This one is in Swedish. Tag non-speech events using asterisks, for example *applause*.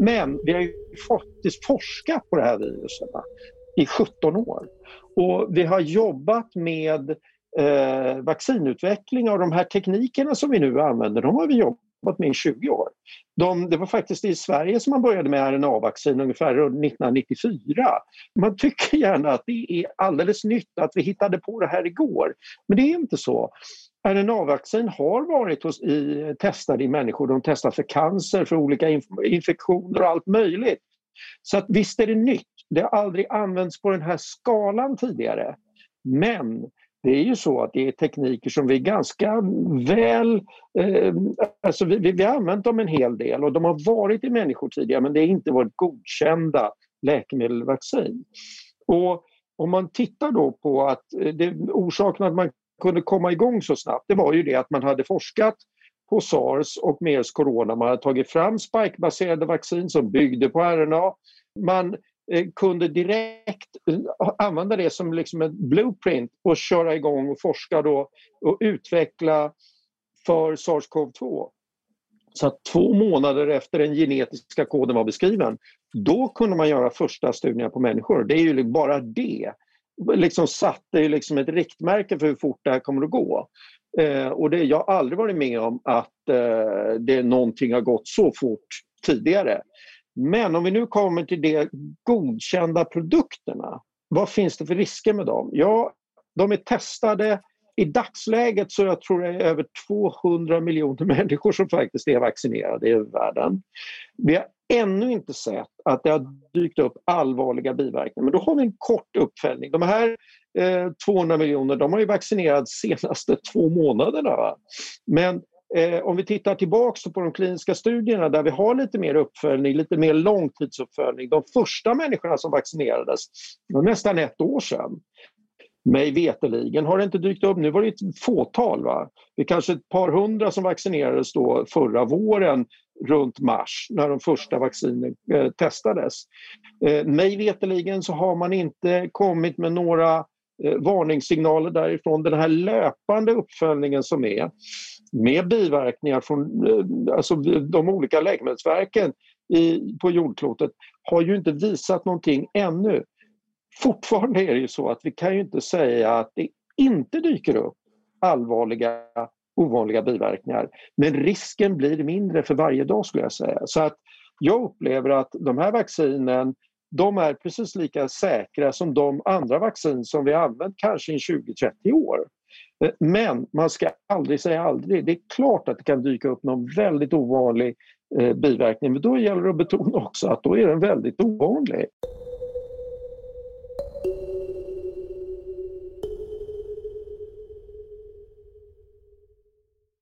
Men vi har ju faktiskt forskat på det här viruset i 17 år. Och vi har jobbat med eh, vaccinutveckling och de här teknikerna som vi nu använder, de har vi jobbat med i 20 år. De, det var faktiskt i Sverige som man började med RNA-vaccin ungefär 1994. Man tycker gärna att det är alldeles nytt att vi hittade på det här igår. Men det är inte så. RNA-vaccin har varit hos, i, testade i människor. De testas för cancer, för olika inf infektioner och allt möjligt. Så att visst är det nytt. Det har aldrig använts på den här skalan tidigare. Men det är ju så att det är tekniker som vi ganska väl... Eh, alltså vi, vi, vi har använt dem en hel del och de har varit i människor tidigare men det har inte varit godkända läkemedelsvaccin. Och om man tittar då på att eh, det, orsaken att man kunde komma igång så snabbt det var ju det att man hade forskat på sars och mers corona. Man hade tagit fram spikebaserade vaccin som byggde på RNA. Man eh, kunde direkt eh, använda det som liksom en blueprint och köra igång och forska då och utveckla för sars-cov-2. Så att två månader efter den genetiska koden var beskriven, då kunde man göra första studierna på människor. Det är ju bara det liksom satte liksom ett riktmärke för hur fort det här kommer att gå. Eh, och det, jag har aldrig varit med om att eh, det någonting har gått så fort tidigare. Men om vi nu kommer till de godkända produkterna, vad finns det för risker med dem? Ja, de är testade. I dagsläget så jag tror det är över 200 miljoner *laughs* människor som faktiskt är vaccinerade i världen. Vi har ännu inte sett att det har dykt upp allvarliga biverkningar. Men då har vi en kort uppföljning. De här eh, 200 miljoner de har ju vaccinerats senaste två månaderna. Va? Men eh, om vi tittar tillbaka på de kliniska studierna där vi har lite mer uppföljning, lite mer långtidsuppföljning. De första människorna som vaccinerades var nästan ett år sedan. Mig veteligen har det inte dykt upp, nu var det ett fåtal. Va? Det är kanske ett par hundra som vaccinerades då förra våren runt mars när de första vaccinen eh, testades. Eh, mig veteligen så har man inte kommit med några eh, varningssignaler därifrån. Den här löpande uppföljningen som är med biverkningar från eh, alltså de olika läkemedelsverken i, på jordklotet har ju inte visat någonting ännu. Fortfarande är det ju så att vi kan ju inte säga att det inte dyker upp allvarliga ovanliga biverkningar. Men risken blir mindre för varje dag skulle jag säga. Så att jag upplever att de här vaccinen de är precis lika säkra som de andra vaccin som vi har använt kanske i 20-30 år. Eh, men man ska aldrig säga aldrig. Det är klart att det kan dyka upp någon väldigt ovanlig eh, biverkning men då gäller det att betona också att då är den väldigt ovanlig.